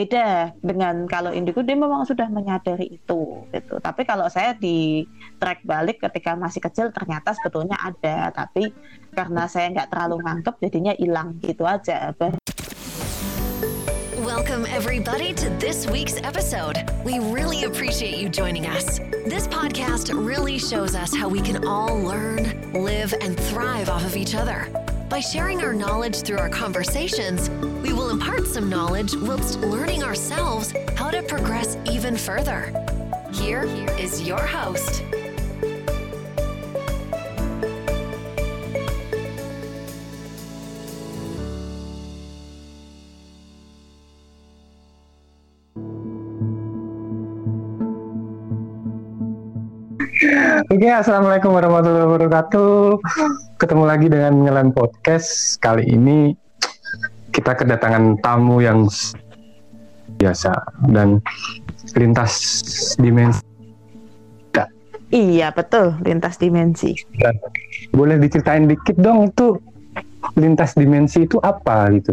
beda dengan kalau indigo dia memang sudah menyadari itu gitu tapi kalau saya di track balik ketika masih kecil ternyata sebetulnya ada tapi karena saya nggak terlalu nganggep jadinya hilang gitu aja Welcome, everybody, to this week's episode. We really appreciate you joining us. This podcast really shows us how we can all learn, live, and thrive off of each other. By sharing our knowledge through our conversations, we will impart some knowledge whilst learning ourselves how to progress even further. Here is your host, Oke, assalamualaikum warahmatullahi wabarakatuh. Ketemu lagi dengan Nyelan Podcast. Kali ini kita kedatangan tamu yang biasa dan lintas dimensi. iya betul lintas dimensi Dan boleh diceritain dikit dong itu lintas dimensi itu apa gitu?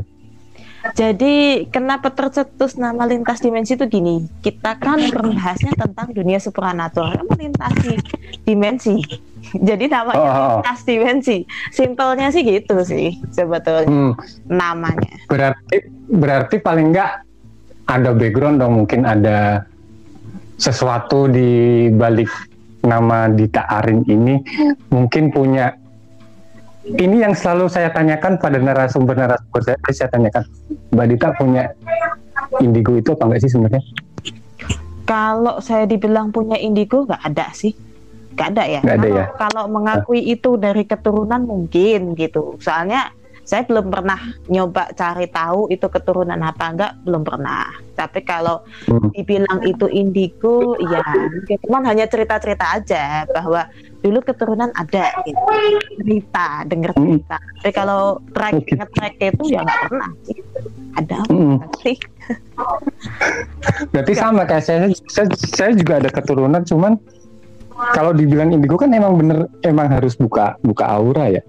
Jadi kenapa tercetus nama lintas dimensi itu gini? Kita kan berbahasnya tentang dunia supranatural, melintasi dimensi. Jadi namanya oh, oh. lintas dimensi. Simpelnya sih gitu sih sebetulnya Hmm, namanya. berarti berarti paling enggak ada background dong, mungkin ada sesuatu di balik nama Dita Arin ini mungkin punya ini yang selalu saya tanyakan pada narasumber-narasumber saya, saya tanyakan Mbak Dita punya indigo itu apa enggak sih sebenarnya? Kalau saya dibilang punya indigo nggak ada sih. Nggak ada ya. Nggak ada kalau, ya? kalau mengakui itu dari keturunan mungkin gitu. Soalnya saya belum pernah nyoba cari tahu itu keturunan apa enggak belum pernah. Tapi kalau Hmm. dibilang itu indigo, ya cuman hanya cerita-cerita aja bahwa dulu keturunan ada gitu. cerita, dengar cerita. Tapi kalau track Oke. nge-track itu ya nggak pernah. Ada apa sih? Berarti sama kayak saya, saya, saya juga ada keturunan, cuman kalau dibilang indigo kan emang bener emang harus buka buka aura ya.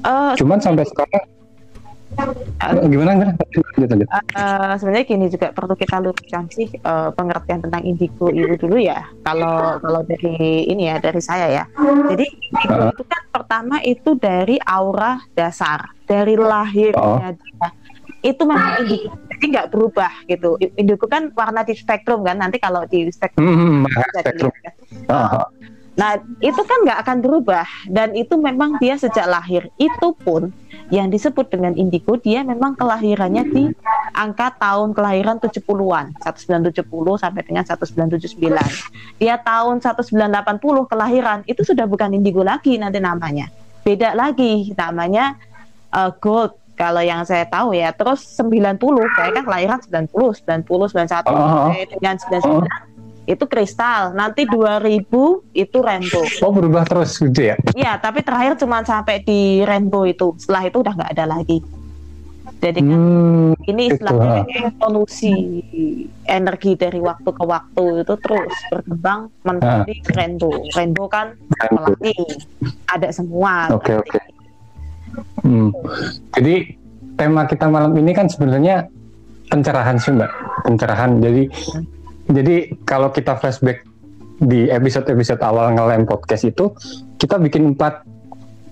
Eh, Cuman sampai sekarang gimana. Eh, sebenarnya gini juga perlu kita luruskan sih eh, pengertian tentang indigo itu dulu ya. Kalau kalau dari ini ya dari saya ya. Jadi indigo Uh-uh. itu kan pertama itu dari aura dasar, dari lahirnya dia. Itu memang indigo. Jadi nggak berubah gitu. Indigo kan warna di spektrum kan. Nanti kalau di spektrum Hmm, bisa spektrum. dilihat. Ah, Nah, itu kan nggak akan berubah dan itu memang dia sejak lahir. Itu pun yang disebut dengan indigo dia memang kelahirannya di angka tahun kelahiran 70-an, 1970 sampai dengan 1979. Dia tahun 1980 kelahiran itu sudah bukan indigo lagi nanti namanya. Beda lagi namanya eh, gold kalau yang saya tahu ya. Terus 90 saya kan kelahiran 90, 90, 91 Oh. sampai dengan 99 itu kristal. Nanti 2000 itu rainbow. Oh berubah terus gitu ya? Iya, tapi terakhir cuma sampai di rainbow itu. Setelah itu udah nggak ada lagi. Jadi kan Hmm, ini gitu, istilahnya ah. evolusi energi dari waktu ke waktu itu terus berkembang menjadi rainbow. Rainbow kan pelangi, ada semua. Oke oke. Hmm. Jadi tema kita malam ini kan sebenarnya pencerahan sih mbak, pencerahan. Jadi jadi kalau kita flashback di episode-episode awal ngelem podcast itu kita bikin empat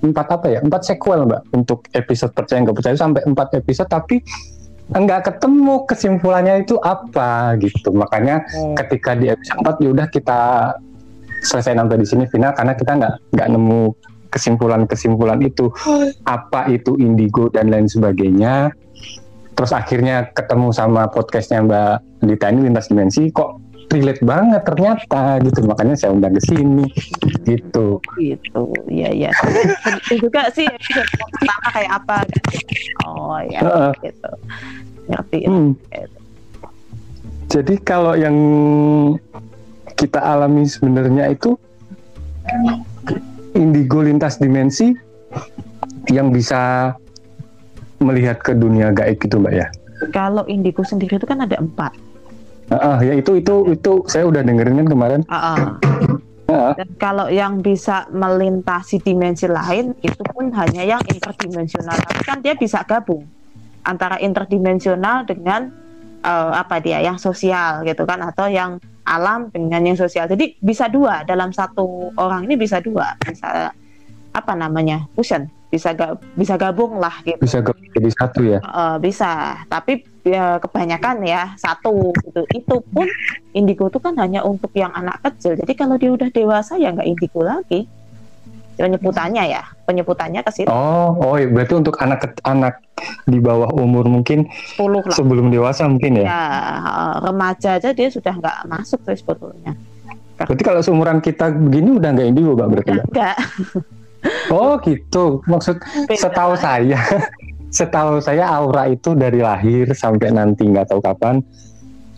empat apa ya? Empat sequel mbak untuk episode percaya nggak percaya. Sampai empat episode tapi nggak ketemu kesimpulannya itu apa gitu. Makanya Hmm. ketika di episode 4 ya udah kita selesai sampai di sini final karena kita nggak nggak nemu kesimpulan-kesimpulan itu. Apa itu indigo dan lain sebagainya terus akhirnya ketemu sama podcastnya Mbak Dita ini lintas dimensi kok relate banget ternyata gitu makanya saya undang ke sini gitu gitu iya itu juga sih episode pertama kayak apa gitu. oh ya Heeh. gitu ngerti Hmm. Gitu. Jadi kalau yang kita alami sebenarnya itu indigo lintas dimensi yang bisa melihat ke dunia gaib gitu mbak ya. kalau indigo sendiri itu kan ada empat Ah, ya itu itu itu saya udah dengerin kan kemarin. Ah. Ah, dan kalau yang bisa melintasi dimensi lain itu pun hanya yang interdimensional tapi kan dia bisa gabung antara interdimensional dengan uh, apa dia yang sosial gitu kan atau yang alam dengan yang sosial. Jadi bisa dua dalam satu orang ini bisa dua, bisa apa namanya fusion, bisa ga, bisa gabung lah gitu. Bisa gabung jadi satu ya? Uh, bisa, tapi ya kebanyakan ya satu gitu. Itu pun indigo itu kan hanya untuk yang anak kecil. Jadi kalau dia udah dewasa ya nggak indigo lagi penyebutannya ya penyebutannya ke situ. Oh, oh iya. berarti untuk anak anak di bawah umur mungkin 10 lah. sebelum dewasa mungkin ya? Ya remaja aja dia sudah nggak masuk tuh sebetulnya. Berarti kalau seumuran kita begini udah nggak indigo, Mbak berarti? Enggak. Oh gitu, maksud Beda. setahu saya, setahu saya aura itu dari lahir sampai nanti nggak tahu kapan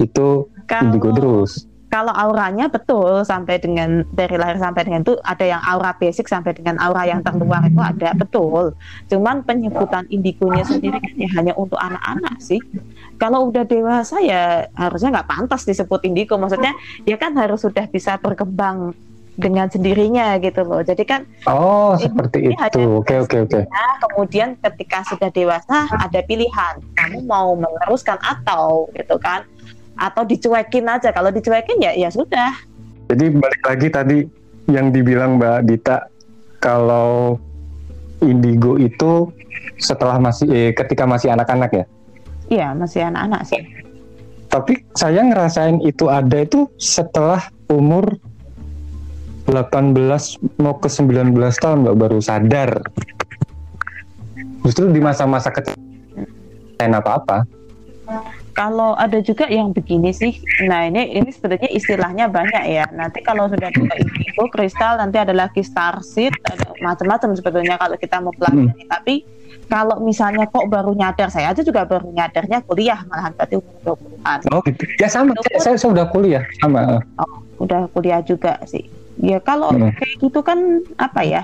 itu kalau, indigo terus kalau auranya betul sampai dengan dari lahir sampai dengan itu ada yang aura basic sampai dengan aura yang terluar itu ada betul. Cuman penyebutan indigonya sendiri kan ya hanya untuk anak-anak sih. Kalau udah dewasa ya harusnya nggak pantas disebut indigo. Maksudnya dia kan harus sudah bisa berkembang dengan sendirinya gitu loh. Jadi kan Oh, seperti itu. Oke, oke, oke. Kemudian ketika sudah dewasa ada pilihan. Kamu mau meneruskan atau gitu kan atau dicuekin aja kalau dicuekin ya ya sudah jadi balik lagi tadi yang dibilang Mbak Dita kalau indigo itu setelah masih eh, ketika masih anak-anak ya iya masih anak-anak sih tapi saya ngerasain itu ada itu setelah umur 18 mau ke 19 tahun Mbak baru sadar justru di masa-masa kecil apa-apa kalau ada juga yang begini sih, nah ini ini sebenarnya istilahnya banyak ya. Nanti kalau sudah ada indigo, kristal, nanti ada lagi starseed, ada macam-macam sebetulnya kalau kita mau pelajari. Hmm. Tapi kalau misalnya kok baru nyadar, saya aja juga baru nyadarnya kuliah malahan berarti umur 20-an. Oh gitu. Ya sama, saya, saya sudah kuliah sama. Oh, udah kuliah juga sih. Ya kalau hmm. kayak gitu kan apa ya?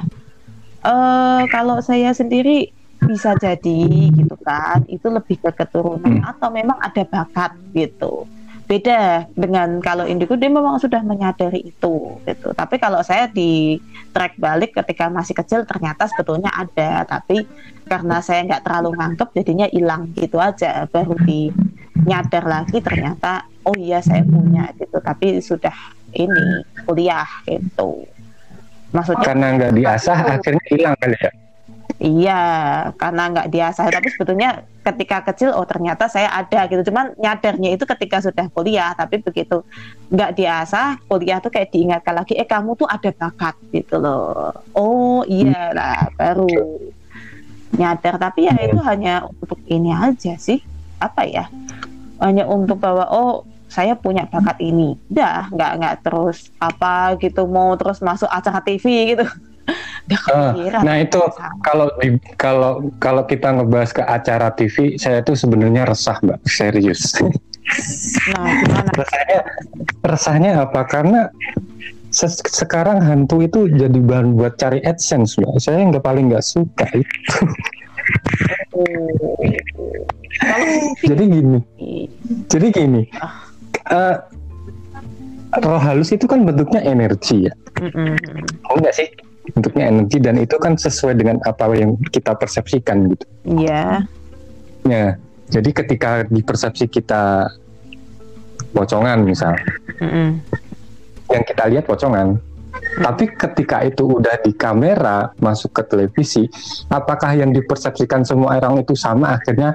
Uh, kalau saya sendiri bisa jadi gitu kan itu lebih ke keturunan hmm. atau memang ada bakat gitu beda dengan kalau indigo dia memang sudah menyadari itu gitu tapi kalau saya di track balik ketika masih kecil ternyata sebetulnya ada tapi karena saya nggak terlalu nganggep jadinya hilang gitu aja baru di nyadar lagi ternyata oh iya saya punya gitu tapi sudah ini kuliah gitu maksudnya karena nggak diasah akhirnya hilang kali ya Iya, karena nggak diasah. Tapi sebetulnya ketika kecil, oh ternyata saya ada gitu. Cuman nyadarnya itu ketika sudah kuliah. Tapi begitu nggak diasah, kuliah tuh kayak diingatkan lagi, eh kamu tuh ada bakat gitu loh. Oh iya lah, baru nyadar. Tapi ya itu hanya untuk ini aja sih. Apa ya? Hanya untuk bahwa oh saya punya bakat ini. Dah, nggak nggak terus apa gitu mau terus masuk acara TV gitu Uh, nah itu kalau di, kalau kalau kita ngebahas ke acara TV, saya tuh sebenarnya resah mbak, serius. Nah, gimana? resahnya, resahnya apa? Karena se sekarang hantu itu jadi bahan buat cari adsense mbak. Saya nggak paling nggak suka itu. Oh. jadi gini, jadi gini. Uh, roh halus itu kan bentuknya energi ya. Mm. Oh enggak sih? bentuknya energi dan itu kan sesuai dengan apa yang kita persepsikan gitu. Iya. Yeah. Ya, jadi ketika di persepsi kita pocongan misal, mm yang kita lihat pocongan, tapi ketika itu udah di kamera masuk ke televisi, apakah yang dipersepsikan semua orang itu sama akhirnya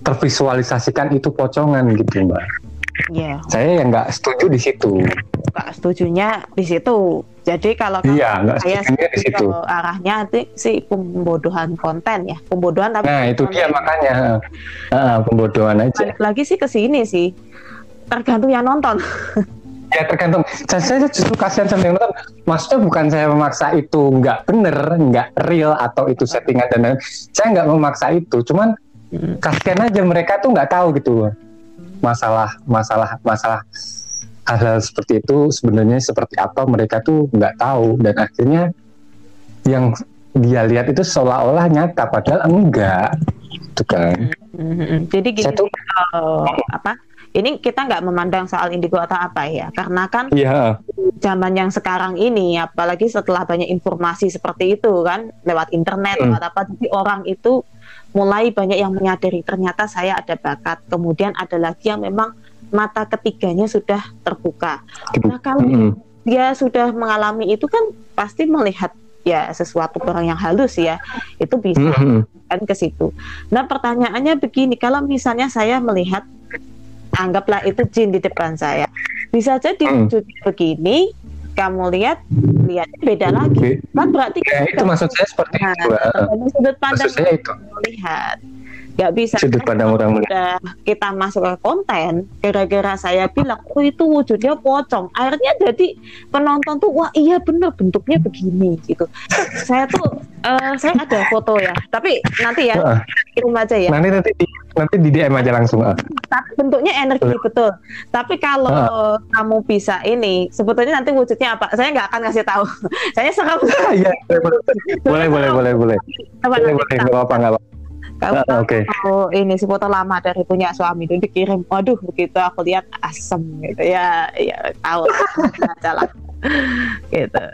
tervisualisasikan itu pocongan gitu mbak? Yeah. Saya yang nggak setuju di situ. Nggak setujunya di situ. Jadi kalau iya, saya di situ. arahnya nanti si pembodohan konten ya, pembodohan tapi Nah, itu dia makanya uh, pembodohan aja. Balik lagi sih ke sini sih. Tergantung yang nonton. ya tergantung. Saya, saya justru kasihan sama yang nonton. Maksudnya bukan saya memaksa itu nggak bener, nggak real atau itu settingan dan lain. Saya nggak memaksa itu. Cuman hmm. kasihan aja mereka tuh nggak tahu gitu masalah masalah masalah hal-hal seperti itu sebenarnya seperti apa mereka tuh nggak tahu dan akhirnya yang dia lihat itu seolah-olah nyata padahal enggak itu kan mm-hmm. jadi gini Satu, uh, apa ini kita nggak memandang soal indigo atau apa ya karena kan yeah. zaman yang sekarang ini apalagi setelah banyak informasi seperti itu kan lewat internet mm. lewat apa jadi orang itu mulai banyak yang menyadari ternyata saya ada bakat. Kemudian ada lagi yang memang mata ketiganya sudah terbuka. Nah kalau Mm-mm. dia sudah mengalami itu kan pasti melihat ya sesuatu orang yang halus ya itu bisa Mm-mm. kan ke situ. Nah pertanyaannya begini, kalau misalnya saya melihat anggaplah itu jin di depan saya, bisa jadi Hmm. wujudnya begini, kamu lihat lihatnya beda lagi, kan berarti Ya, itu maksud saya seperti Nah, itu. Tergantung sudut pandang Maksud saya itu. melihat, nggak bisa. Sudut pandang orang udah kita masuk ke konten gara-gara saya bilang oh itu wujudnya pocong. Akhirnya jadi penonton tuh wah iya bener bentuknya begini gitu. Saya tuh eh, saya ada foto ya tapi nanti ya Heeh. kirim aja ya. Nanti nanti di, nanti di DM aja langsung. tapi bentuknya energi betul. tapi kalau kamu bisa ini sebetulnya nanti wujudnya apa? Saya nggak akan ngasih tahu. Saya serem. Iya, boleh boleh boleh boleh. Boleh boleh kita- nggak apa-apa nggak apa-apa. Kamu Ah, tahu oke. kalau ini si foto lama dari punya suami itu dikirim, waduh begitu aku lihat asem gitu ya, ya tahu aja lah gitu.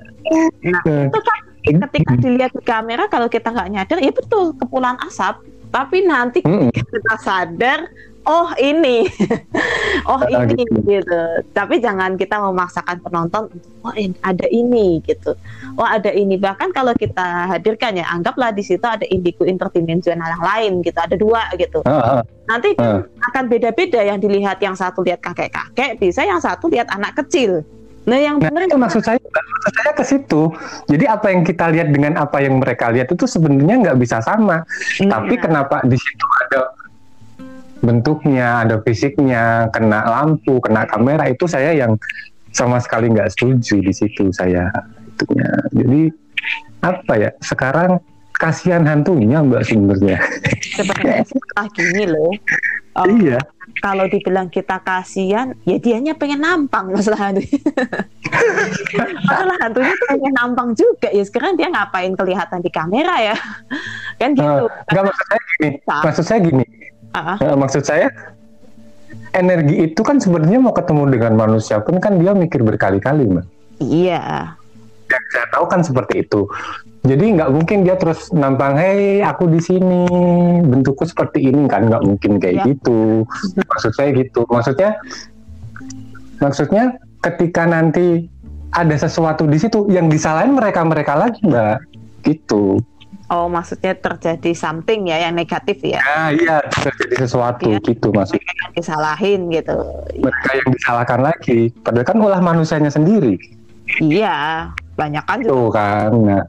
Nah Eh, itu kan ketika dilihat di kamera kalau kita nggak nyadar ya betul kepulan asap, tapi nanti Mm-mm. kita sadar oh ini. Oh Ah, ini gitu. gitu. Tapi jangan kita memaksakan penonton untuk oh ini, ada ini gitu. Oh ada ini. Bahkan kalau kita hadirkan ya anggaplah di situ ada indigo interdimensional yang lain gitu. Ada dua gitu. Ah, ah, nanti ah. akan beda-beda yang dilihat yang satu lihat kakek-kakek bisa yang satu lihat anak kecil. Nah yang Nah, benar itu maksud saya, maksud saya ke situ. Jadi apa yang kita lihat dengan apa yang mereka lihat itu sebenarnya nggak bisa sama. Tapi Nah, kenapa di situ ada bentuknya, ada fisiknya, kena lampu, kena kamera itu saya yang sama sekali nggak setuju di situ saya itunya. Jadi apa ya? Sekarang kasihan hantunya mbak sebenarnya. sebenarnya sih ah, gini loh Oh, Iya. kalau dibilang kita kasihan, ya dianya pengen nampang masalah hantu. masalah hantunya tuh pengen nampang juga ya. Sekarang dia ngapain kelihatan di kamera ya? kan gitu. Nggak maksud saya gini. Maksud saya gini. Eh, maksud saya energi itu kan sebenarnya mau ketemu dengan manusia pun kan dia mikir berkali-kali mbak. iya. Yang saya tahu kan seperti itu. Jadi nggak mungkin dia terus nampang, hei aku di sini bentukku seperti ini kan nggak mungkin kayak Ya. gitu. Maksud saya gitu. Maksudnya, maksudnya ketika nanti ada sesuatu di situ yang disalahin mereka mereka lagi mbak, gitu. Oh, maksudnya terjadi something ya yang negatif ya. Nah iya terjadi sesuatu Iya. gitu maksud Mereka yang disalahin gitu. mereka yang disalahkan lagi. Padahal kan ulah manusianya sendiri. Iya, banyak kan juga. Tuh kan. Nah,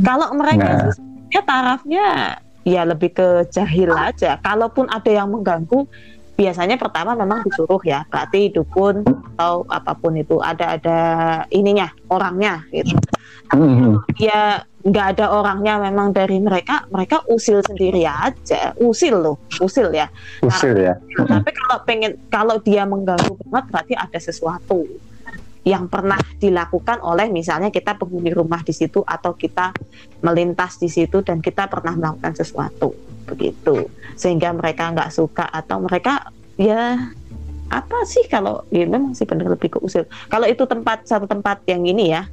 Kalau mereka Nah. sebenarnya tarafnya ya lebih ke jahil aja. Kalaupun ada yang mengganggu, biasanya pertama memang disuruh ya, berarti dukun atau apa pun itu ada ada ininya orangnya gitu. Mhm. Ya nggak ada orangnya memang dari mereka, mereka usil sendiri aja, usil loh, usil ya. usir ya. Tapi kalau pengen kalau dia mengganggu banget berarti ada sesuatu yang pernah dilakukan oleh misalnya kita penghuni rumah di situ atau kita melintas di situ dan kita pernah melakukan sesuatu begitu sehingga mereka nggak suka atau mereka ya apa sih kalau ya memang sih benar lebih ke usil kalau itu tempat satu tempat yang ini ya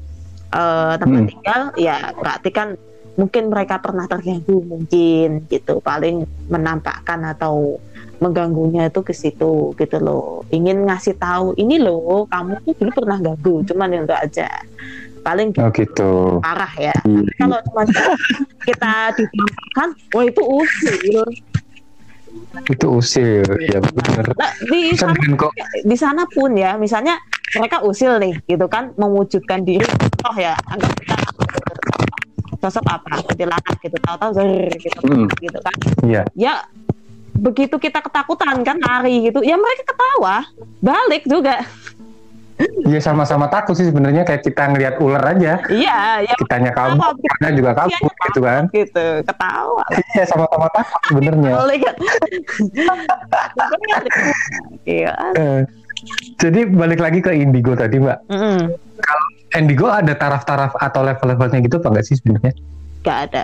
eh, tempat Hmm. tinggal ya berarti kan mungkin mereka pernah terganggu mungkin gitu paling menampakkan atau mengganggunya itu ke situ gitu loh ingin ngasih tahu ini loh kamu tuh dulu pernah ganggu cuman yang enggak aja paling Oh gitu. parah ya Hmm. Kalau cuma kita ditampakkan wah itu usil Itu usir, ya benar. nah, di Kan sana kok di sana pun ya misalnya mereka usil nih gitu kan mewujudkan diri oh ya anggap kita sosok apa kuntilanak gitu tahu-tahu zer gitu Hmm. gitu kan iya. ya begitu kita ketakutan kan lari gitu ya mereka ketawa balik juga Ya sama-sama takut sih sebenarnya kayak kita ngelihat ular aja. iya ya Kitanya kabur, Ketawa. kita juga kabur gitu kan. gitu ketawa Iya sama-sama takut sebenarnya. iya Eh, Jadi balik lagi ke indigo tadi mbak. Mm-mm. Indigo ada taraf-taraf atau level-levelnya gitu apa enggak sih sebenarnya? nggak ada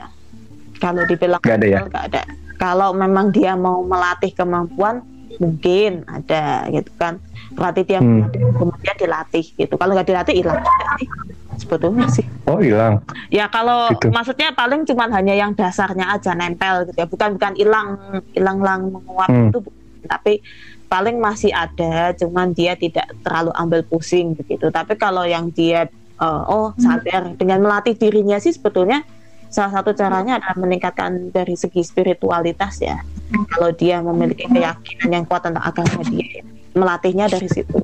kalau dibilang Nggak ada ya? nggak ada kalau memang dia mau melatih kemampuan mungkin ada gitu kan berarti dia Hmm. kemudian dilatih gitu kalau nggak dilatih hilang sebetulnya sih Oh hilang. Ya kalau Gitu. maksudnya paling cuman hanya yang dasarnya aja nempel gitu ya, bukan bukan hilang hilang lang menguap Hmm. itu, tapi paling masih ada, cuman dia tidak terlalu ambil pusing begitu. Tapi kalau yang dia eh, oh sadar dengan melatih dirinya sih sebetulnya salah satu caranya adalah meningkatkan dari segi spiritualitas ya. Kalau dia memiliki keyakinan yang kuat tentang agama dia, ya, melatihnya dari situ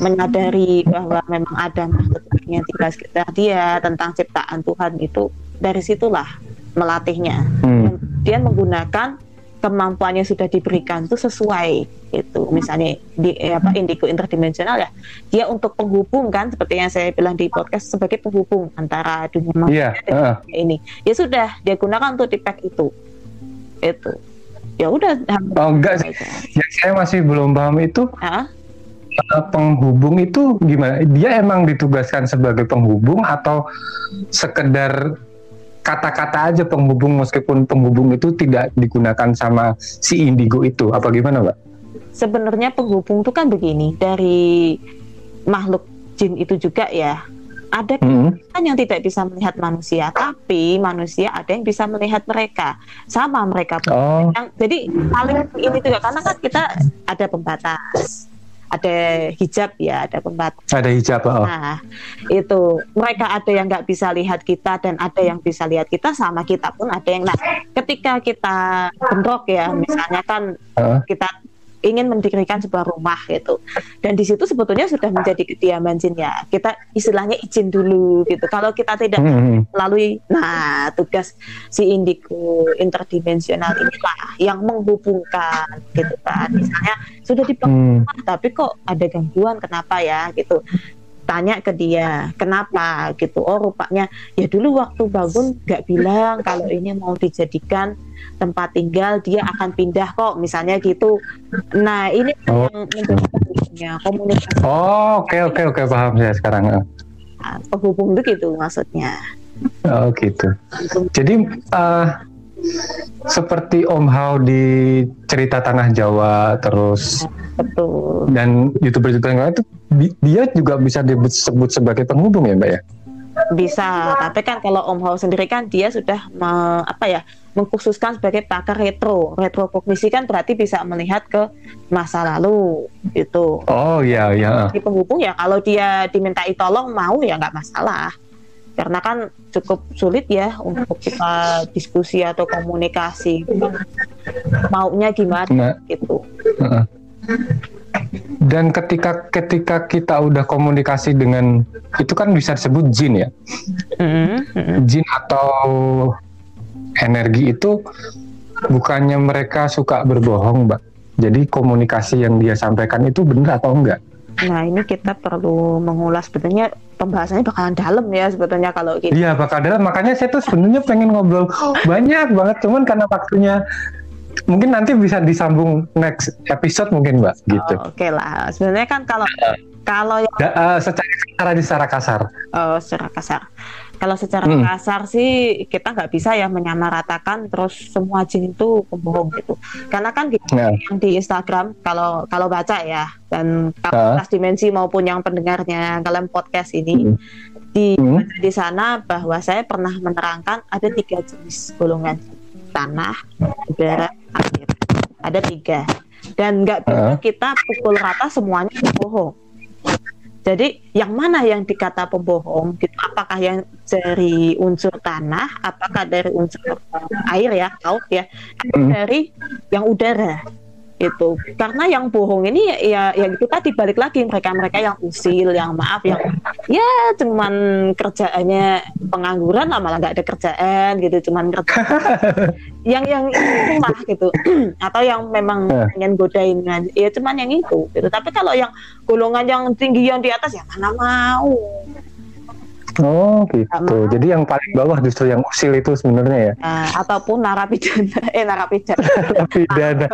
menyadari bahwa memang ada makhluk yang tinggal sekitar dia tentang ciptaan Tuhan itu dari situlah melatihnya Hmm. dia menggunakan kemampuan yang sudah diberikan itu sesuai itu misalnya di eh, apa indigo interdimensional ya dia untuk penghubung kan seperti yang saya bilang di podcast sebagai penghubung antara dunia dan heeh. dunia ini ya sudah dia gunakan untuk di pack itu itu ya udah Oh enggak sih. Yang saya masih belum paham itu Hah? eh, penghubung itu gimana? Dia emang ditugaskan sebagai penghubung atau sekedar kata-kata aja penghubung meskipun penghubung itu tidak digunakan sama si indigo itu apa gimana, Mbak? sebenarnya penghubung itu kan begini dari makhluk jin itu juga ya ada Hmm. kan yang tidak bisa melihat manusia tapi manusia ada yang bisa melihat mereka sama mereka pun. Oh. yang jadi paling ini juga karena kan kita ada pembatas ada hijab ya ada pembatas Ada hijab, oh. nah itu mereka ada yang nggak bisa lihat kita dan ada yang bisa lihat kita sama kita pun ada yang nah ketika kita bentrok ya misalnya kan Heeh. kita ingin mendirikan sebuah rumah gitu. Dan di situ sebetulnya sudah menjadi kediaman jin ya kita istilahnya izin dulu gitu. Kalau kita tidak Hmm. melalui nah tugas si indigo interdimensional inilah yang menghubungkan gitu kan. Misalnya sudah dibangun Hmm. tapi kok ada gangguan kenapa ya gitu tanya ke dia kenapa gitu oh rupanya ya dulu waktu bangun nggak bilang kalau ini mau dijadikan tempat tinggal dia akan pindah kok misalnya gitu nah ini Oh. yang menjadi komunikasi Oh, oke oke oke paham saya sekarang. eh. penghubung itu gitu maksudnya Oh, gitu. Jadi eh, seperti Om Hao di cerita Tanah Jawa terus betul. dan youtuber-youtuber yang lain itu di- dia juga bisa disebut sebagai penghubung ya mbak ya? Bisa tapi kan kalau Om Hao sendiri kan dia sudah me- apa ya mengkhususkan sebagai pakar retro. Retrokognisi kan berarti bisa melihat ke masa lalu itu oh iya iya. Di penghubung ya kalau dia dimintai tolong mau ya nggak masalah karena kan cukup sulit ya untuk kita diskusi atau komunikasi. Maunya gimana nah. gitu. Dan ketika ketika kita udah komunikasi dengan itu kan bisa disebut jin ya? Mm, mm. jin atau energi itu bukannya mereka suka berbohong mbak? Jadi komunikasi yang dia sampaikan itu benar atau enggak nah ini kita perlu mengulas sebetulnya pembahasannya bakalan dalam ya sebetulnya kalau gitu Iya, Pak Kadel. Makanya saya tuh sebenarnya pengen ngobrol banyak banget, cuman karena waktunya mungkin nanti bisa disambung next episode mungkin, Mbak. Gitu. Oh, Oke lah, sebenarnya kan kalau kalau yang Da- eh, secara kasar secara kasar. oh, secara kasar, kalau secara Hmm. kasar sih kita nggak bisa ya menyamaratakan terus semua jin itu pembohong gitu. Karena kan gini, Nah, yang di Instagram kalau kalau baca ya dan Ah. kalau lintas dimensi maupun yang pendengarnya kalian podcast ini Hmm. di Hmm. di sana bahwa saya pernah menerangkan ada tiga jenis golongan tanah, udara, air. Ada tiga dan nggak bisa Ah. kita pukul rata semuanya bohong. Jadi yang mana yang dikata pembohong? Gitu, apakah yang dari unsur tanah, apakah dari unsur eh, air ya, laut ya, atau Hmm. dari yang udara? Itu karena yang bohong ini ya ya itu tadi balik lagi mereka mereka yang usil, yang maaf, yang ya cuman kerjaannya pengangguran lah malah nggak ada kerjaan gitu, cuman kerja yang yang itu lah gitu atau yang memang Eh. pengen godain aja. ya cuman yang itu gitu tapi kalau yang golongan yang tinggi yang di atas ya mana mau oh gitu. Sama. Jadi yang paling bawah justru yang usil itu sebenarnya ya. Nah, ataupun narapidana eh narapidana Tapi dana.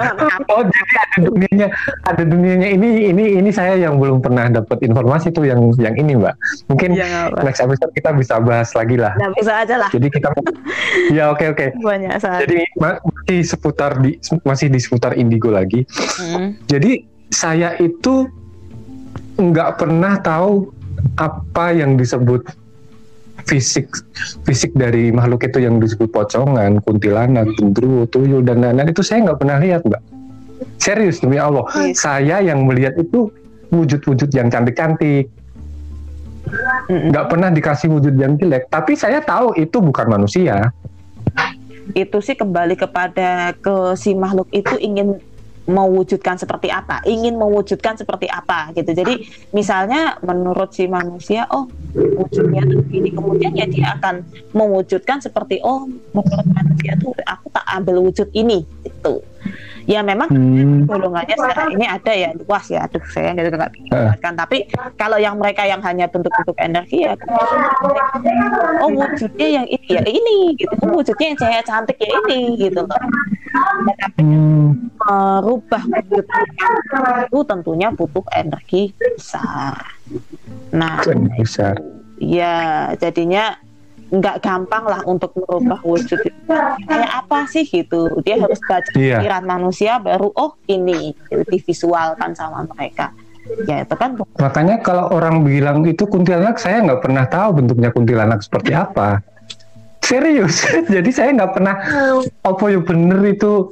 Oh jadi ada dunianya, ada dunianya ini ini ini saya yang belum pernah dapat informasi tuh yang yang ini, Mbak. Mungkin ya next episode kita bisa bahas lagi lah. nah bisa aja lah Jadi kita ya oke oke. banyak saat Jadi ma- masih seputar di masih di seputar indigo lagi. Hmm. Jadi saya itu nggak pernah tahu apa yang disebut fisik fisik dari makhluk itu yang disebut pocongan, kuntilanak, gendruwo, tuyul dan lain-lain itu saya nggak pernah lihat mbak. Serius demi Allah, Yes. saya yang melihat itu wujud-wujud yang cantik-cantik, nggak pernah dikasih wujud yang jelek. Tapi saya tahu itu bukan manusia. itu sih kembali kepada ke si makhluk itu ingin mewujudkan seperti apa, ingin mewujudkan seperti apa gitu. Jadi misalnya menurut si manusia, oh wujudnya tuh begini, kemudian ya dia akan mewujudkan seperti oh menurut manusia tuh aku tak ambil wujud ini gitu. Ya memang Hmm. golongannya sekarang ini ada ya luas ya aduh saya nggak nggak Eh. jelaskan. tapi kalau yang mereka yang hanya bentuk-bentuk energi ya oh wujudnya yang ini ya ini gitu oh, wujudnya yang cahaya cantik ya ini gitu loh tapi Hmm. merubah wujud itu tentunya butuh energi besar nah besar. ya jadinya nggak gampang lah untuk merubah wujud itu. kayak apa sih gitu dia harus baca Iya. pikiran manusia baru oh ini divisualkan sama mereka ya itu kan Makanya kalau orang bilang itu kuntilanak, saya nggak pernah tahu bentuknya kuntilanak seperti apa. Serius, jadi saya nggak pernah apa ya bener itu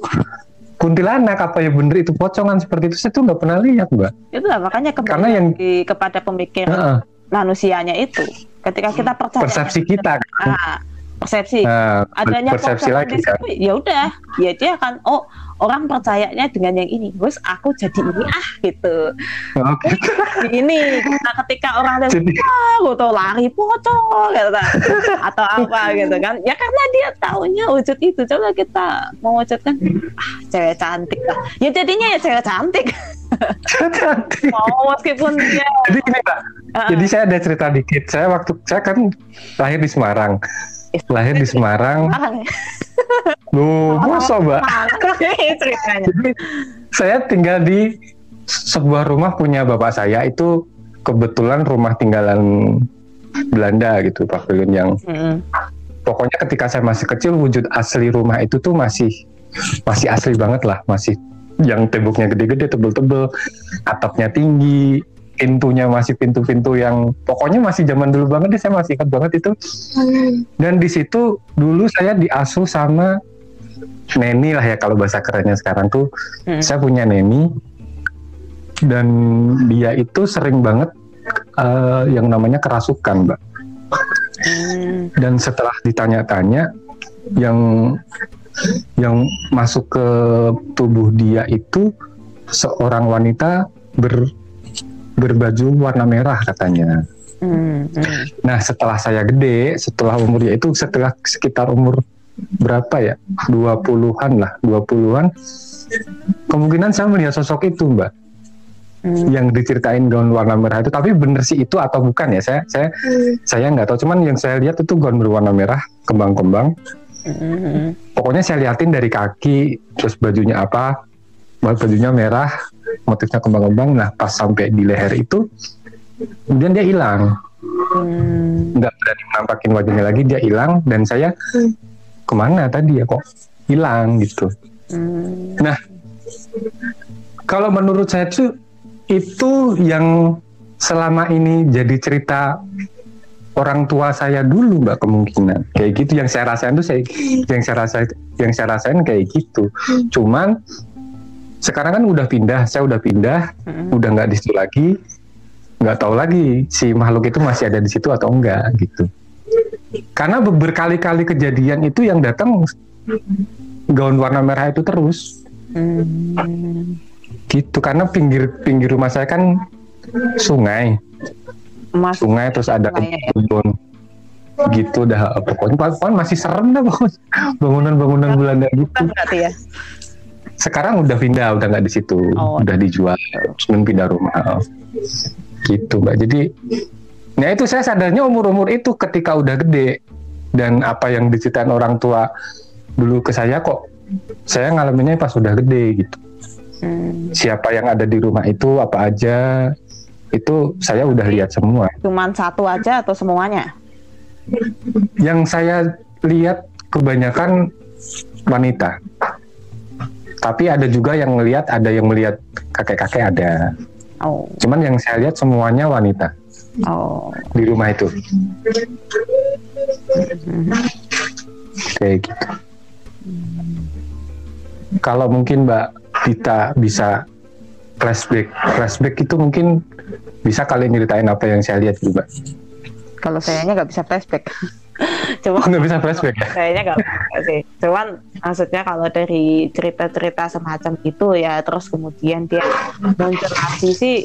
kuntilanak, apa ya bener itu pocongan seperti itu, saya tuh nggak pernah lihat, mbak. itu lah makanya Karena yang- lagi kepada pemikiran Heeh, manusianya itu ketika kita percaya persepsi kita, kan. Ah, persepsi Nah, adanya persepsi lagi kan. ya udah ya dia akan oh orang percayanya dengan yang ini terus aku jadi ini ah gitu Oke. Jadi ini nah, ketika orang lihat Jadi- ah gue tau lari pocong gitu kan. atau apa gitu kan ya karena dia taunya wujud itu coba kita mewujudkan ah cewek cantik lah ya jadinya ya cewek Cantik. Mau meskipun dia Jadi gini, mbak. Ah, Jadi saya ada cerita dikit. Saya waktu saya kan lahir di Semarang. Lahir di Semarang. Loh, masa mbak? ceritanya Jadi saya tinggal di sebuah rumah punya bapak saya itu kebetulan rumah tinggalan Belanda gitu pavilion yang Mm-mm. pokoknya ketika saya masih kecil wujud asli rumah itu tuh masih masih asli banget lah masih yang temboknya gede-gede tebel-tebel atapnya tinggi pintunya masih pintu-pintu yang pokoknya masih zaman dulu banget deh saya masih ingat banget itu dan di situ dulu saya diasuh sama neni lah ya kalau bahasa kerennya sekarang tuh Mm. saya punya neni dan dia itu sering banget eh, yang namanya kerasukan mbak Hmm. dan setelah ditanya-tanya yang yang masuk ke tubuh dia itu seorang wanita ber berbaju warna merah katanya. Hmm. Hmm. Nah setelah saya gede, setelah umurnya itu setelah sekitar umur berapa ya? 20-an lah, 20-an. Kemungkinan saya melihat sosok itu, Mbak, Hmm. yang diceritain gaun warna merah itu. Tapi bener sih itu atau bukan ya? Saya saya saya nggak tahu. Cuman yang saya lihat itu gaun berwarna merah, kembang-kembang. Pokoknya saya liatin dari kaki, terus bajunya apa? Bajunya merah, motifnya kembang-kembang. Nah pas sampai di leher itu, kemudian dia hilang. Hmm. nggak berani menampakin wajahnya lagi dia hilang dan saya ke mana tadi ya kok hilang gitu Hmm. kalau menurut saya tuh itu yang selama ini jadi cerita orang tua saya dulu mbak kemungkinan. Kayak gitu yang saya rasain tuh saya yang saya rasain yang saya rasain kayak gitu. Cuman sekarang kan udah pindah saya udah pindah Hmm. udah nggak di situ lagi. Nggak tahu lagi si makhluk itu masih ada di situ atau enggak gitu. Karena ber- berkali-kali kejadian itu yang datang gaun warna merah itu terus. Hmm. gitu karena pinggir pinggir rumah saya kan sungai Mas sungai terus ada Sungai, ya. kebun gitu dah. Pokoknya pokoknya masih serem dah bangunan-bangunan Belanda gitu. berarti ya. sekarang udah pindah udah nggak di situ. Oh. udah dijual cuman pindah rumah. Gitu mbak. Jadi nah itu saya sadarnya umur-umur itu ketika udah gede. Dan apa yang diceritain orang tua dulu ke saya kok saya ngalaminnya pas udah gede gitu. Hmm. siapa yang ada di rumah itu apa aja itu saya udah lihat semua. Cuman satu aja atau semuanya? yang saya lihat kebanyakan wanita. Tapi ada juga yang melihat ada yang melihat kakek-kakek ada. Oh, cuman yang saya lihat semuanya wanita. Oh. di rumah itu. Kayak gitu. Kalau mungkin Mbak Dita bisa flashback flashback itu mungkin bisa kalian nyeritain apa yang saya lihat juga Kalau sayanya nggak bisa flashback. Cuma nggak bisa flashback ya kayaknya nggak sih. Cuman maksudnya kalau dari cerita-cerita semacam itu ya terus kemudian dia muncul lagi sih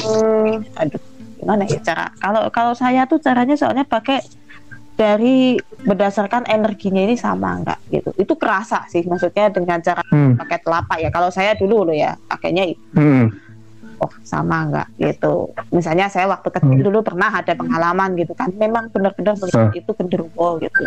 hmm, aduh gimana ya cara kalau kalau saya tuh caranya soalnya pakai dari berdasarkan energinya ini sama enggak gitu itu kerasa sih maksudnya dengan cara hmm. pakai telapak ya kalau saya dulu loh ya pakainya itu Hmm. Oh sama enggak gitu. Misalnya saya waktu kecil Hmm. dulu pernah ada pengalaman gitu kan. Memang benar-benar melihat Ah. itu genderuwo gitu.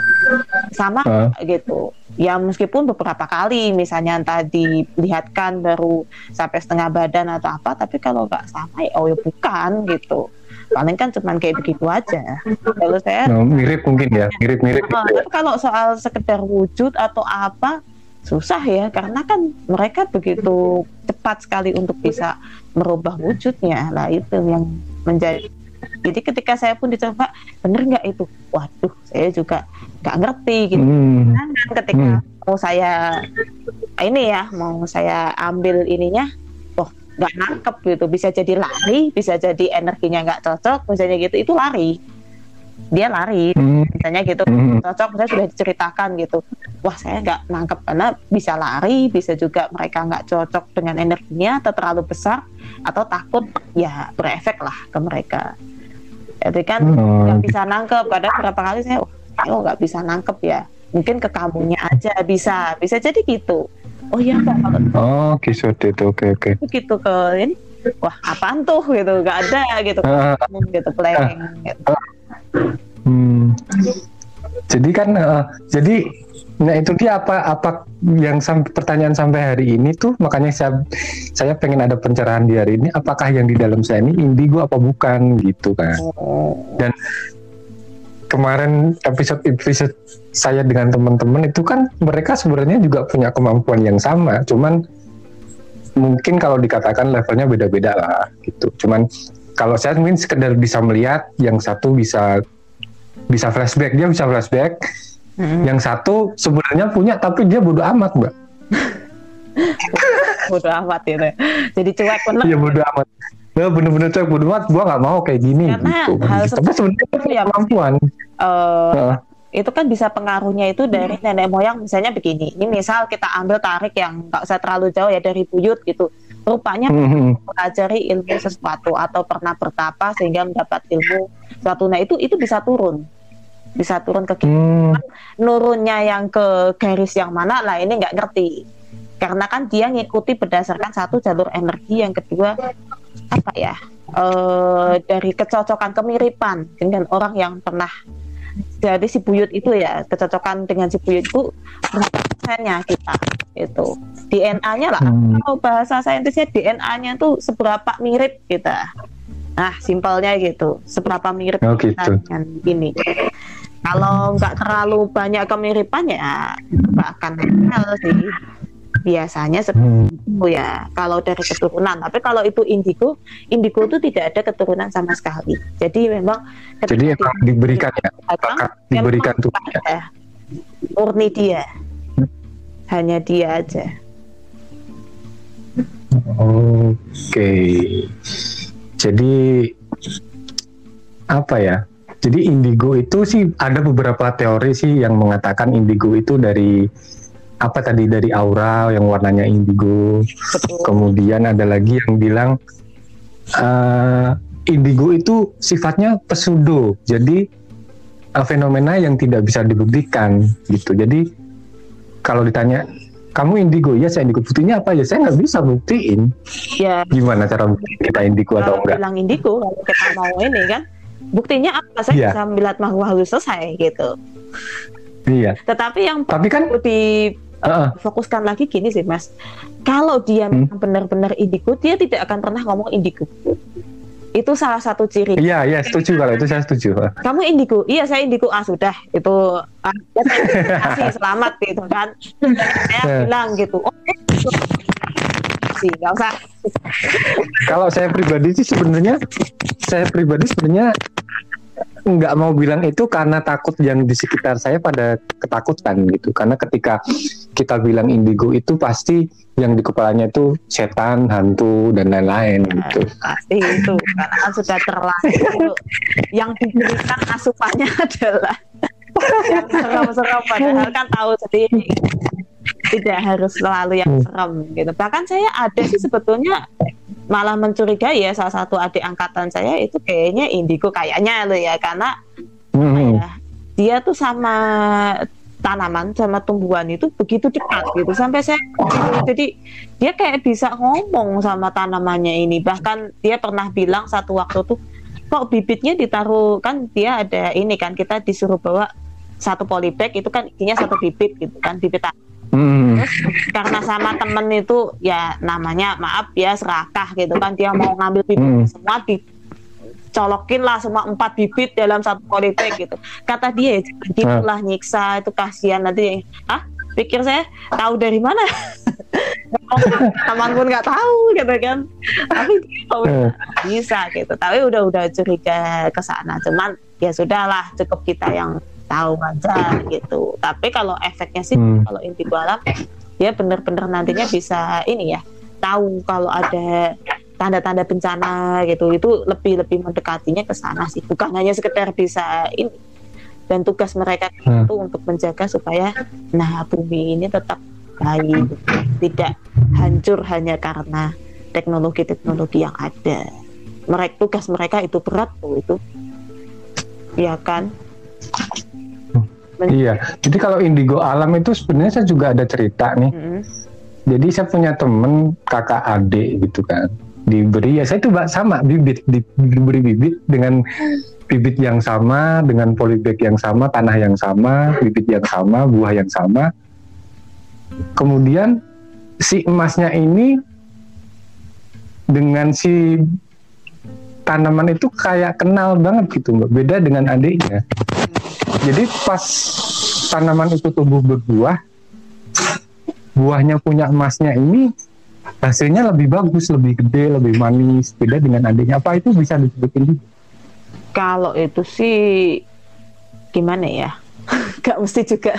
Sama Ah. gitu? Ya meskipun beberapa kali misalnya entah dilihatkan baru sampai setengah badan atau apa tapi kalau nggak sama ya oh ya bukan gitu. Paling kan cuman kayak begitu aja. Kalau saya Nah, mirip mungkin ya mirip-mirip Ah, gitu ya. kalau soal sekedar wujud atau apa susah ya karena kan mereka begitu cepat sekali untuk bisa merubah wujudnya. Lah itu yang menjadi. Jadi ketika saya pun dicoba bener nggak itu? Waduh saya juga nggak ngerti gitu. Hmm. kan ketika mau saya ini ya mau saya ambil ininya oh nggak nangkep gitu. Bisa jadi lari bisa jadi energinya nggak cocok misalnya gitu itu lari dia lari. Hmm. misalnya gitu Hmm. cocok saya sudah diceritakan gitu. Wah saya nggak nangkep karena bisa lari bisa juga mereka nggak cocok dengan energinya atau terlalu besar atau takut ya berefek lah ke mereka. Jadi kan Oh, nggak bisa nangkep. Kadang berapa kali saya oh nggak bisa nangkep ya. Mungkin ke kamunya aja bisa bisa jadi gitu. Oh iya kok kalau Oh, gitu itu. Oke, oke. gitu ke ini wah apaan tuh? Gitu nggak ada gitu. Ah, gitu planning gitu. Hmm. Jadi kan, eh, jadi, nah itu dia apa apa yang sam- pertanyaan sampai hari ini tuh, makanya saya saya pengen ada pencerahan di hari ini. Apakah yang di dalam saya ini indigo apa bukan gitu kan? Oh. Kemarin episode episode saya dengan teman-teman itu kan mereka sebenarnya juga punya kemampuan yang sama, cuman mungkin kalau dikatakan levelnya beda-beda lah gitu. Cuman kalau saya mungkin sekedar bisa melihat yang satu bisa bisa flashback. Dia bisa flashback. Mm-mm. yang satu sebenarnya punya tapi dia bodoh amat mbak. Bodo amat gitu jadi cuek bener. Iya bodoh amat. Ya bener-bener cuek bodoh amat. Gua nggak mau kayak gini Karena gitu. hal tapi seperti sebenarnya ya, kemampuan. Eh, Heeh. Itu kan bisa pengaruhnya itu dari nenek moyang misalnya begini. Ini misal kita ambil tarik yang nggak usah terlalu jauh ya dari buyut gitu. Rupanya mempelajari ilmu sesuatu atau pernah bertapa sehingga mendapat ilmu suatu nah itu itu bisa turun. Bisa turun ke kita Hmm, nurunnya yang ke garis yang mana lah ini nggak ngerti. Karena kan dia ngikuti berdasarkan satu jalur energi yang kedua apa ya eh dari kecocokan kemiripan dengan orang yang pernah jadi si buyut itu ya kecocokan dengan si buyut itu persennya kita itu DNA-nya lah Hmm. kalau bahasa saintisnya DNA-nya tuh seberapa mirip kita nah simpelnya gitu seberapa mirip Oh, kita gitu. dengan ini kalau nggak terlalu banyak kemiripan ya nggak akan nempel sih biasanya seperti Hmm. itu ya kalau dari keturunan tapi kalau itu indigo indigo itu tidak ada keturunan sama sekali jadi memang jadi emang diberikan ya diberikan tuh ada. murni dia hanya dia aja Oke. Jadi apa ya? Jadi indigo itu sih ada beberapa teori sih yang mengatakan indigo itu dari apa tadi dari aura yang warnanya indigo. betul. Kemudian ada lagi yang bilang eh, indigo itu sifatnya pseudo. Jadi eh, fenomena yang tidak bisa dibuktikan gitu. Jadi kalau ditanya kamu indigo? Ya saya indigo. Buktinya apa? Ya saya nggak bisa buktiin. Ya. Gimana cara buktiin kita indigo atau kalau enggak? bilang indigo kalau kita mau ini kan buktinya apa? Saya Iya. bisa melihat makhluk halus selesai gitu. Iya. Tetapi yang tapi kan perlu Heeh. difokuskan lagi gini sih mas. Kalau dia Hmm. memang benar-benar indigo dia tidak akan pernah ngomong indigo. Itu salah satu ciri. Iya iya setuju kalau itu saya setuju. Kamu indigo? Iya saya indigo. Ah sudah. Itu ah, ya, saya selamat gitu kan. Saya Ya. bilang gitu. Oh itu sih nggak usah. Kalau saya pribadi sih sebenarnya saya pribadi sebenarnya nggak mau bilang itu karena takut yang di sekitar saya pada ketakutan gitu. Karena ketika kita bilang indigo itu pasti yang di kepalanya itu setan, hantu dan lain-lain gitu. pasti itu karena kan sudah terlanjur yang diberikan asupannya adalah yang serem-serem padahal kan tahu sendiri tidak harus selalu yang serem gitu bahkan saya ada sih sebetulnya malah mencurigai ya salah satu adik angkatan saya itu kayaknya indigo kayaknya loh ya karena Hmm. ya, dia tuh sama tanaman sama tumbuhan itu begitu dekat gitu sampai saya jadi dia kayak bisa ngomong sama tanamannya ini bahkan dia pernah bilang satu waktu tuh kok bibitnya ditaruh kan dia ada ini kan kita disuruh bawa satu polybag itu kan isinya satu bibit gitu kan bibit Hmm. karena sama temen itu ya namanya maaf ya serakah gitu kan dia mau ngambil bibit Hmm. semua dicolokin lah semua empat bibit dalam satu polybag gitu. Kata dia ya jangan gitulah nyiksa itu kasihan nanti. Ah pikir saya tahu dari mana? Teman pun nggak tahu gitu kan. Tapi dia udah bisa gitu. Tapi udah udah curiga ke sana. Cuman ya sudahlah cukup kita yang tahu aja gitu. Tapi kalau efeknya sih Hmm. kalau indigo alam dia bener-bener nantinya bisa ini ya tahu kalau ada tanda-tanda bencana gitu itu lebih lebih mendekatinya ke sana sih bukan hanya sekedar bisa ini dan tugas mereka Hmm. itu untuk menjaga supaya nah bumi ini tetap baik tidak hancur hanya karena teknologi-teknologi yang ada mereka tugas mereka itu berat tuh itu ya kan Iya. Jadi kalau indigo alam itu sebenarnya saya juga ada cerita nih. Mm. Jadi saya punya temen kakak adik gitu kan. Diberi ya saya itu sama bibit di- diberi bibit dengan bibit yang sama dengan polybag yang sama tanah yang sama bibit yang sama buah yang sama. Kemudian si emasnya ini dengan si tanaman itu kayak kenal banget gitu mbak beda dengan adiknya jadi pas tanaman itu tumbuh berbuah buahnya punya emasnya ini hasilnya lebih bagus lebih gede lebih manis beda dengan adiknya apa itu bisa disebutin juga kalau itu sih gimana ya gak mesti juga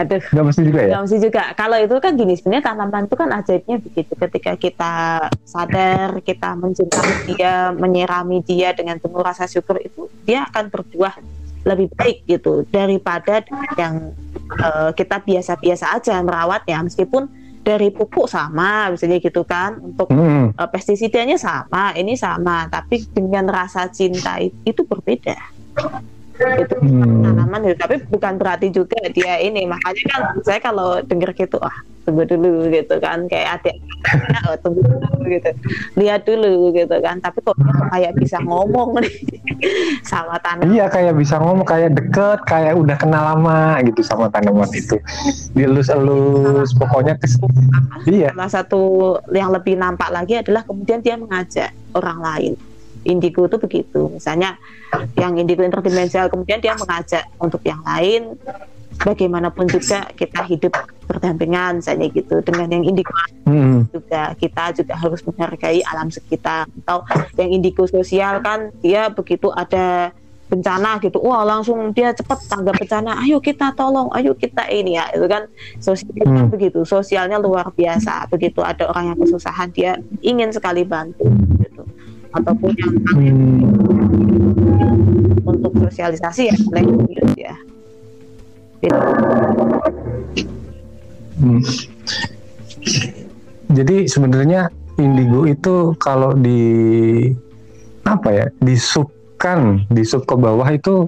aduh nggak mesti juga ya Gak mesti juga. Kalau itu kan gini, sebenarnya tanaman itu kan ajaibnya begitu. Ketika kita sadar, kita mencintai dia, menyirami dia dengan penuh rasa syukur itu, dia akan berbuah lebih baik gitu daripada yang eh, kita biasa-biasa aja merawatnya. Meskipun dari pupuk sama, misalnya gitu kan, untuk Hmm, eh, pestisidanya sama, ini sama, tapi dengan rasa cinta it- itu berbeda. Itu hmm. tanaman gitu. tapi bukan berarti juga dia ini. Makanya kan saya kalau dengar gitu ah tunggu dulu gitu kan. Kayak adik oh, tunggu dulu gitu. Lihat dulu gitu kan. Tapi kok kayak bisa ngomong nih sama tanaman. Iya kayak bisa ngomong kayak deket kayak udah kenal lama gitu sama tanaman itu. Dielus-elus pokoknya kes iya. salah satu yang lebih nampak lagi adalah kemudian dia mengajak orang lain indigo itu begitu. Misalnya yang indigo interdimensional kemudian dia mengajak untuk yang lain bagaimanapun juga kita hidup berdampingan misalnya gitu. Dengan yang indigo Hmm, juga kita juga harus menghargai alam sekitar. Atau yang indigo sosial kan dia begitu ada bencana gitu. Wah langsung dia cepat tanggap bencana. Ayo kita tolong ayo kita ini ya itu kan. Sosial kan Hmm. begitu sosialnya luar biasa. Begitu ada orang yang kesusahan dia ingin sekali bantu ataupun yang hmm. untuk sosialisasi ya lanjut ya Gitu. Hmm. Jadi sebenarnya indigo itu kalau di apa ya disubkan di sub ke bawah itu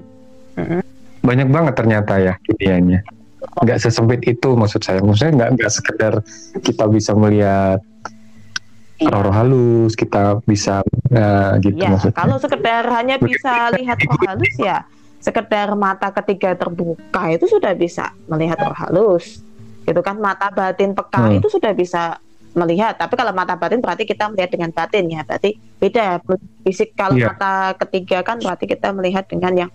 Mm-mm. banyak banget ternyata ya iniannya. Nggak sesempit itu maksud saya. Maksudnya nggak nggak sekedar kita bisa melihat Roh-roh halus, kita bisa eh, gitu Ya, maksudnya. kalau sekedar hanya bisa lihat roh halus ya, sekedar mata ketiga terbuka itu sudah bisa melihat roh halus. Gitu kan mata batin peka Hmm. itu sudah bisa melihat. Tapi kalau mata batin berarti kita melihat dengan batin ya, berarti beda fisik. Kalau Iya. mata ketiga kan berarti kita melihat dengan yang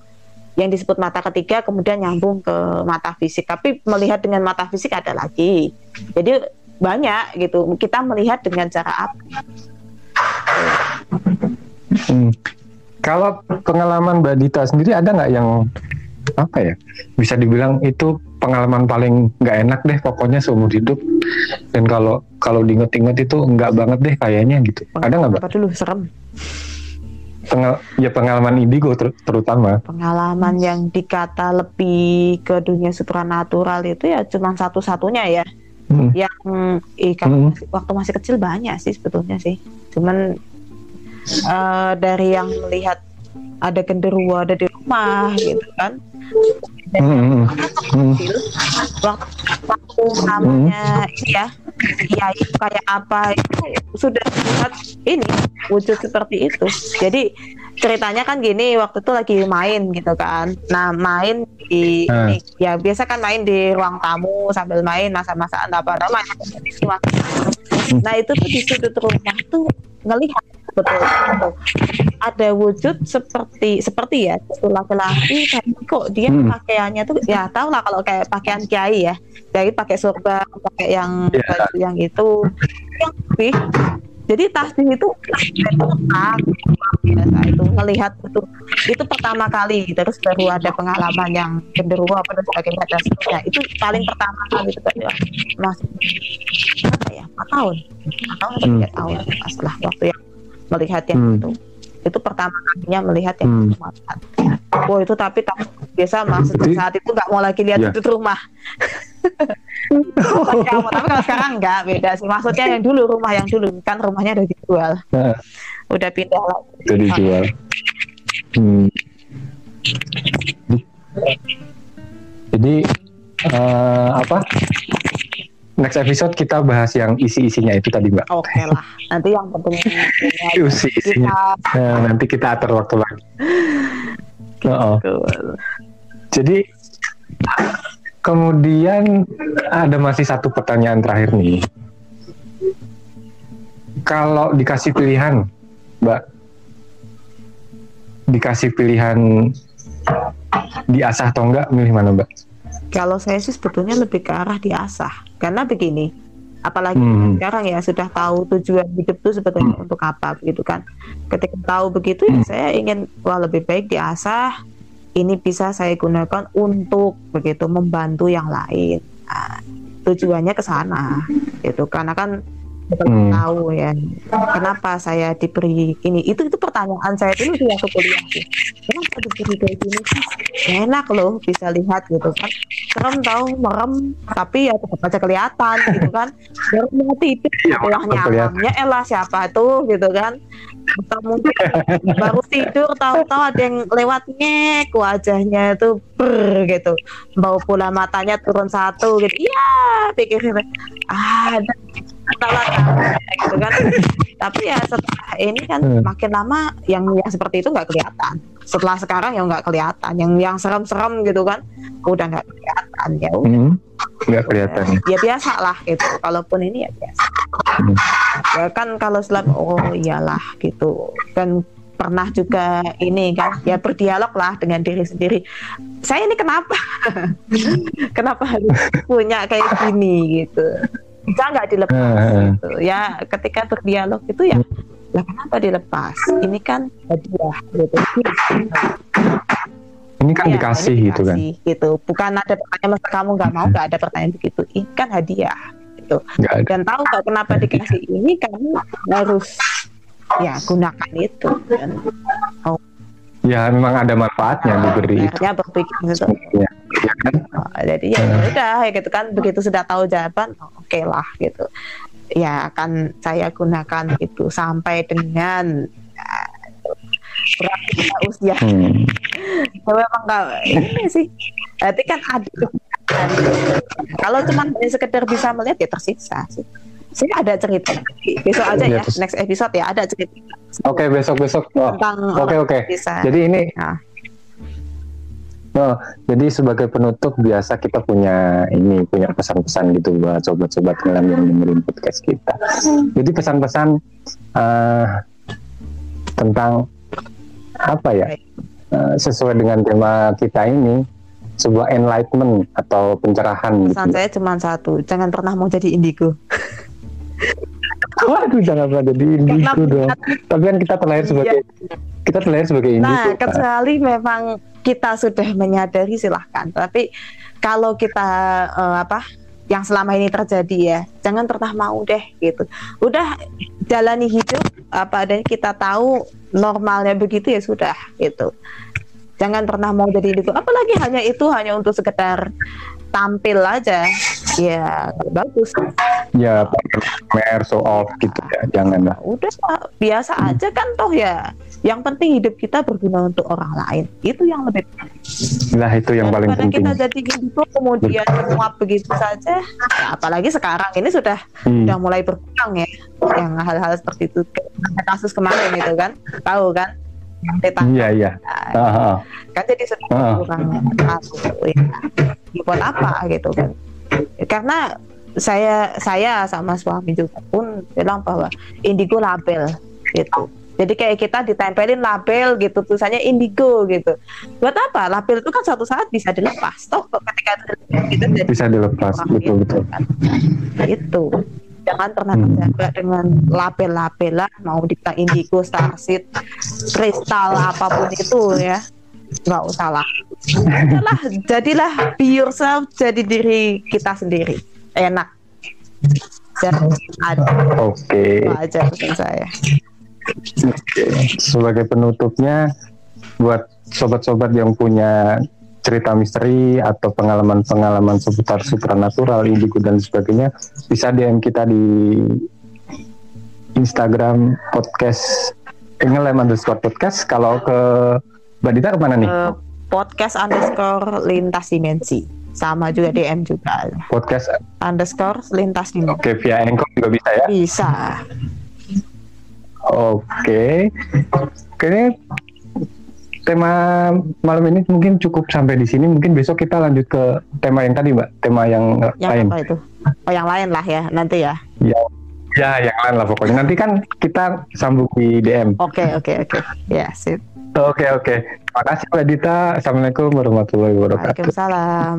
yang disebut mata ketiga kemudian nyambung ke mata fisik. Tapi melihat dengan mata fisik ada lagi. Jadi banyak gitu. Kita melihat dengan cara apa? Hmm. Kalau pengalaman Mbak Dita sendiri ada nggak yang apa ya bisa dibilang itu pengalaman paling nggak enak deh pokoknya seumur hidup dan kalau kalau diinget-inget itu nggak banget deh kayaknya gitu ada nggak mbak? Dulu serem. Pengal ya pengalaman indigo ter terutama Pengalaman yang dikata lebih ke dunia supranatural itu ya cuma satu-satunya ya. Hmm. Yang eh, kalau Hmm. masih- waktu masih kecil banyak sih sebetulnya sih. Cuman eh, dari yang melihat ada genderuwo ada di rumah gitu kan. Dan Hmm, hmm, hmm. kecil waktu, waktu namanya ini ya iya itu kayak apa itu sudah lihat ini wujud seperti itu jadi ceritanya kan gini waktu itu lagi main gitu kan nah main di Hmm. ini, ya biasa kan main di ruang tamu sambil main masa-masaan apa nama nah itu tuh di sudut rumah tuh ngelihat betul, betul. ada wujud seperti seperti ya laki-laki tapi kok dia Hmm. pakaiannya tuh ya tau lah kalau kayak pakaian kiai ya kiai pakai surga pakai yang Ya. baju yang itu yang lebih jadi tasbih itu tak biasa itu melihat itu itu pertama kali terus baru ada pengalaman yang genderuwo apa dan sebagainya dan seterusnya itu paling pertama kali itu kayak masih apa ya? Empat tahun? Empat tahun atau Hmm. tiga tahun. Setelah waktu yang melihat yang Hmm. itu itu pertama kalinya melihat yang Hmm. itu melihat. Wah itu tapi tak biasa mas Jadi- saat itu nggak mau lagi lihat Ya. sudut rumah. Kamu, tapi kalau sekarang nggak beda sih. Maksudnya yang dulu rumah yang dulu kan rumahnya udah dijual, Nah, udah pindah lagi. itu dijual Hmm. jadi eh, apa next episode kita bahas yang isi-isinya itu tadi mbak Oke lah. Nanti yang penting isi-isinya kita Nah, nanti kita atur waktu lagi Oh, Jadi kemudian ada masih satu pertanyaan terakhir nih. Kalau dikasih pilihan, Mbak, dikasih pilihan diasah atau enggak, milih mana Mbak? Kalau saya sih sebetulnya lebih ke arah diasah. Karena begini, apalagi Hmm. sekarang ya sudah tahu tujuan hidup itu sebetulnya untuk apa begitu kan. Ketika tahu begitu ya Hmm. saya ingin wah lebih baik diasah. Ini bisa saya gunakan untuk begitu membantu yang lain. Nah, tujuannya ke sana gitu karena kan kita Hmm. tahu ya kenapa saya diberi ini. Itu itu pertanyaan saya dulu di waktu kuliah sih. Kenapa diberi kayak gini sih? Enak loh bisa lihat gitu kan. Serem tahu merem tapi ya tetap aja kelihatan gitu kan. Baru mau tidur Ya, kelihatan. nyamannya elah siapa tuh gitu kan. Atau mungkin baru tidur tahu-tahu ada yang lewat ngek wajahnya itu ber gitu. Bau pula matanya turun satu gitu. Iya pikirin ada salah gitu kan. Tapi ya setelah ini kan Hmm. makin lama yang yang seperti itu nggak kelihatan. Setelah sekarang ya nggak kelihatan. Yang yang serem-serem gitu kan udah nggak kelihatan. Ya udah. Hmm, nggak kelihatan. ya biasa lah gitu. Kalaupun ini ya biasa. Hmm. ya kan kalau selam oh iyalah gitu. Kan pernah juga ini kan ya berdialog lah dengan diri sendiri. Saya ini kenapa? Kenapa harus punya kayak gini gitu bisa nggak dilepas Hmm. gitu? Ya ketika berdialog itu ya lah kenapa dilepas? Ini kan hadiah gitu. Ini kan Iya, dikasih ini gitu kan. dikasih, gitu. Bukan ada pertanyaan masa kamu nggak mau nggak ada pertanyaan begitu? Ini kan hadiah gitu. Dan tahu nggak kenapa dikasih ini? Kamu harus ya gunakan itu dan Ya memang ada manfaatnya diberi itu. berpikir gitu. Ya, ya kan? Oh, jadi ya udah ya gitu kan begitu sudah tahu jawaban oh, oke lah gitu ya akan saya gunakan itu sampai dengan ya, berapa usia Hmm. ya memang nggak ini sih berarti kan ada kalau cuma hanya sekedar bisa melihat ya tersiksa sih saya ada cerita besok aja Iya, ya terus- next episode ya ada cerita Oke besok besok. Oh, tentang Oke orang oke. bisa Jadi ini Nah. Oh, jadi sebagai penutup biasa kita punya ini punya pesan-pesan gitu buat sobat-sobat ngelam yang dengerin podcast kita. Jadi pesan-pesan eh, tentang apa ya eh, sesuai dengan tema kita ini sebuah enlightenment atau pencerahan gitu. pesan saya cuma satu jangan pernah mau jadi indigo Waduh, jangan pada di indigo dong. Tapi kan kita terlahir sebagai kita terlahir sebagai indigo. Nah, kecuali memang kita sudah menyadari silahkan. Tapi kalau kita eh, apa yang selama ini terjadi ya, jangan pernah mau deh gitu. Udah jalani hidup apa adanya kita tahu normalnya begitu ya sudah gitu. Jangan pernah mau jadi itu. Apalagi hanya itu hanya untuk sekedar tampil aja. Ya bagus. ya pamer show off gitu ya, jangan lah. Udah biasa aja kan toh ya. Yang penting hidup kita berguna untuk orang lain. Itu yang lebih Nah itu yang paling Daripada penting. kita jadi gitu kemudian muap begitu saja ya, apalagi sekarang ini sudah Hmm. sudah mulai berkurang ya yang hal-hal seperti itu kasus kemarin itu kan tahu kan yang tetangga Iya iya. Kan jadi berkurang kasus ya. Ya, buat apa gitu kan karena saya saya sama suami juga pun bilang bahwa indigo label gitu jadi kayak kita ditempelin label gitu tulisannya indigo gitu buat apa label itu kan suatu saat bisa dilepas toh ketika kita jadi Bisa dilepas betul itu betul. kan. itu jangan pernah Hmm. terjaga dengan label-label lah mau dibilang indigo starseed kristal apa pun itu ya nggak usah lah Udahlah, jadilah be yourself jadi diri kita sendiri enak dan ada Oke. itu aja pesan saya Oke. Sebagai penutupnya, buat sobat-sobat yang punya cerita misteri atau pengalaman-pengalaman seputar supernatural, indigo dan sebagainya, bisa DM kita di Instagram podcast ngelem underscore podcast. Kalau ke Mbak Dita ke mana nih? Eh, podcast underscore lintas dimensi sama juga DM juga Podcast, underscore lintas dimensi oke via Anchor juga bisa ya? bisa Oke, kayaknya tema malam ini mungkin cukup sampai di sini. Mungkin besok kita lanjut ke tema yang tadi, Mbak. Tema yang yang lain. apa itu oh yang lain lah ya nanti ya Ya, ya, yang lain lah pokoknya. Nanti kan kita sambung di DM. oke oke oke ya sip Oke, oke. Terima kasih, Mbak Dita. Assalamualaikum warahmatullahi wabarakatuh. Waalaikumsalam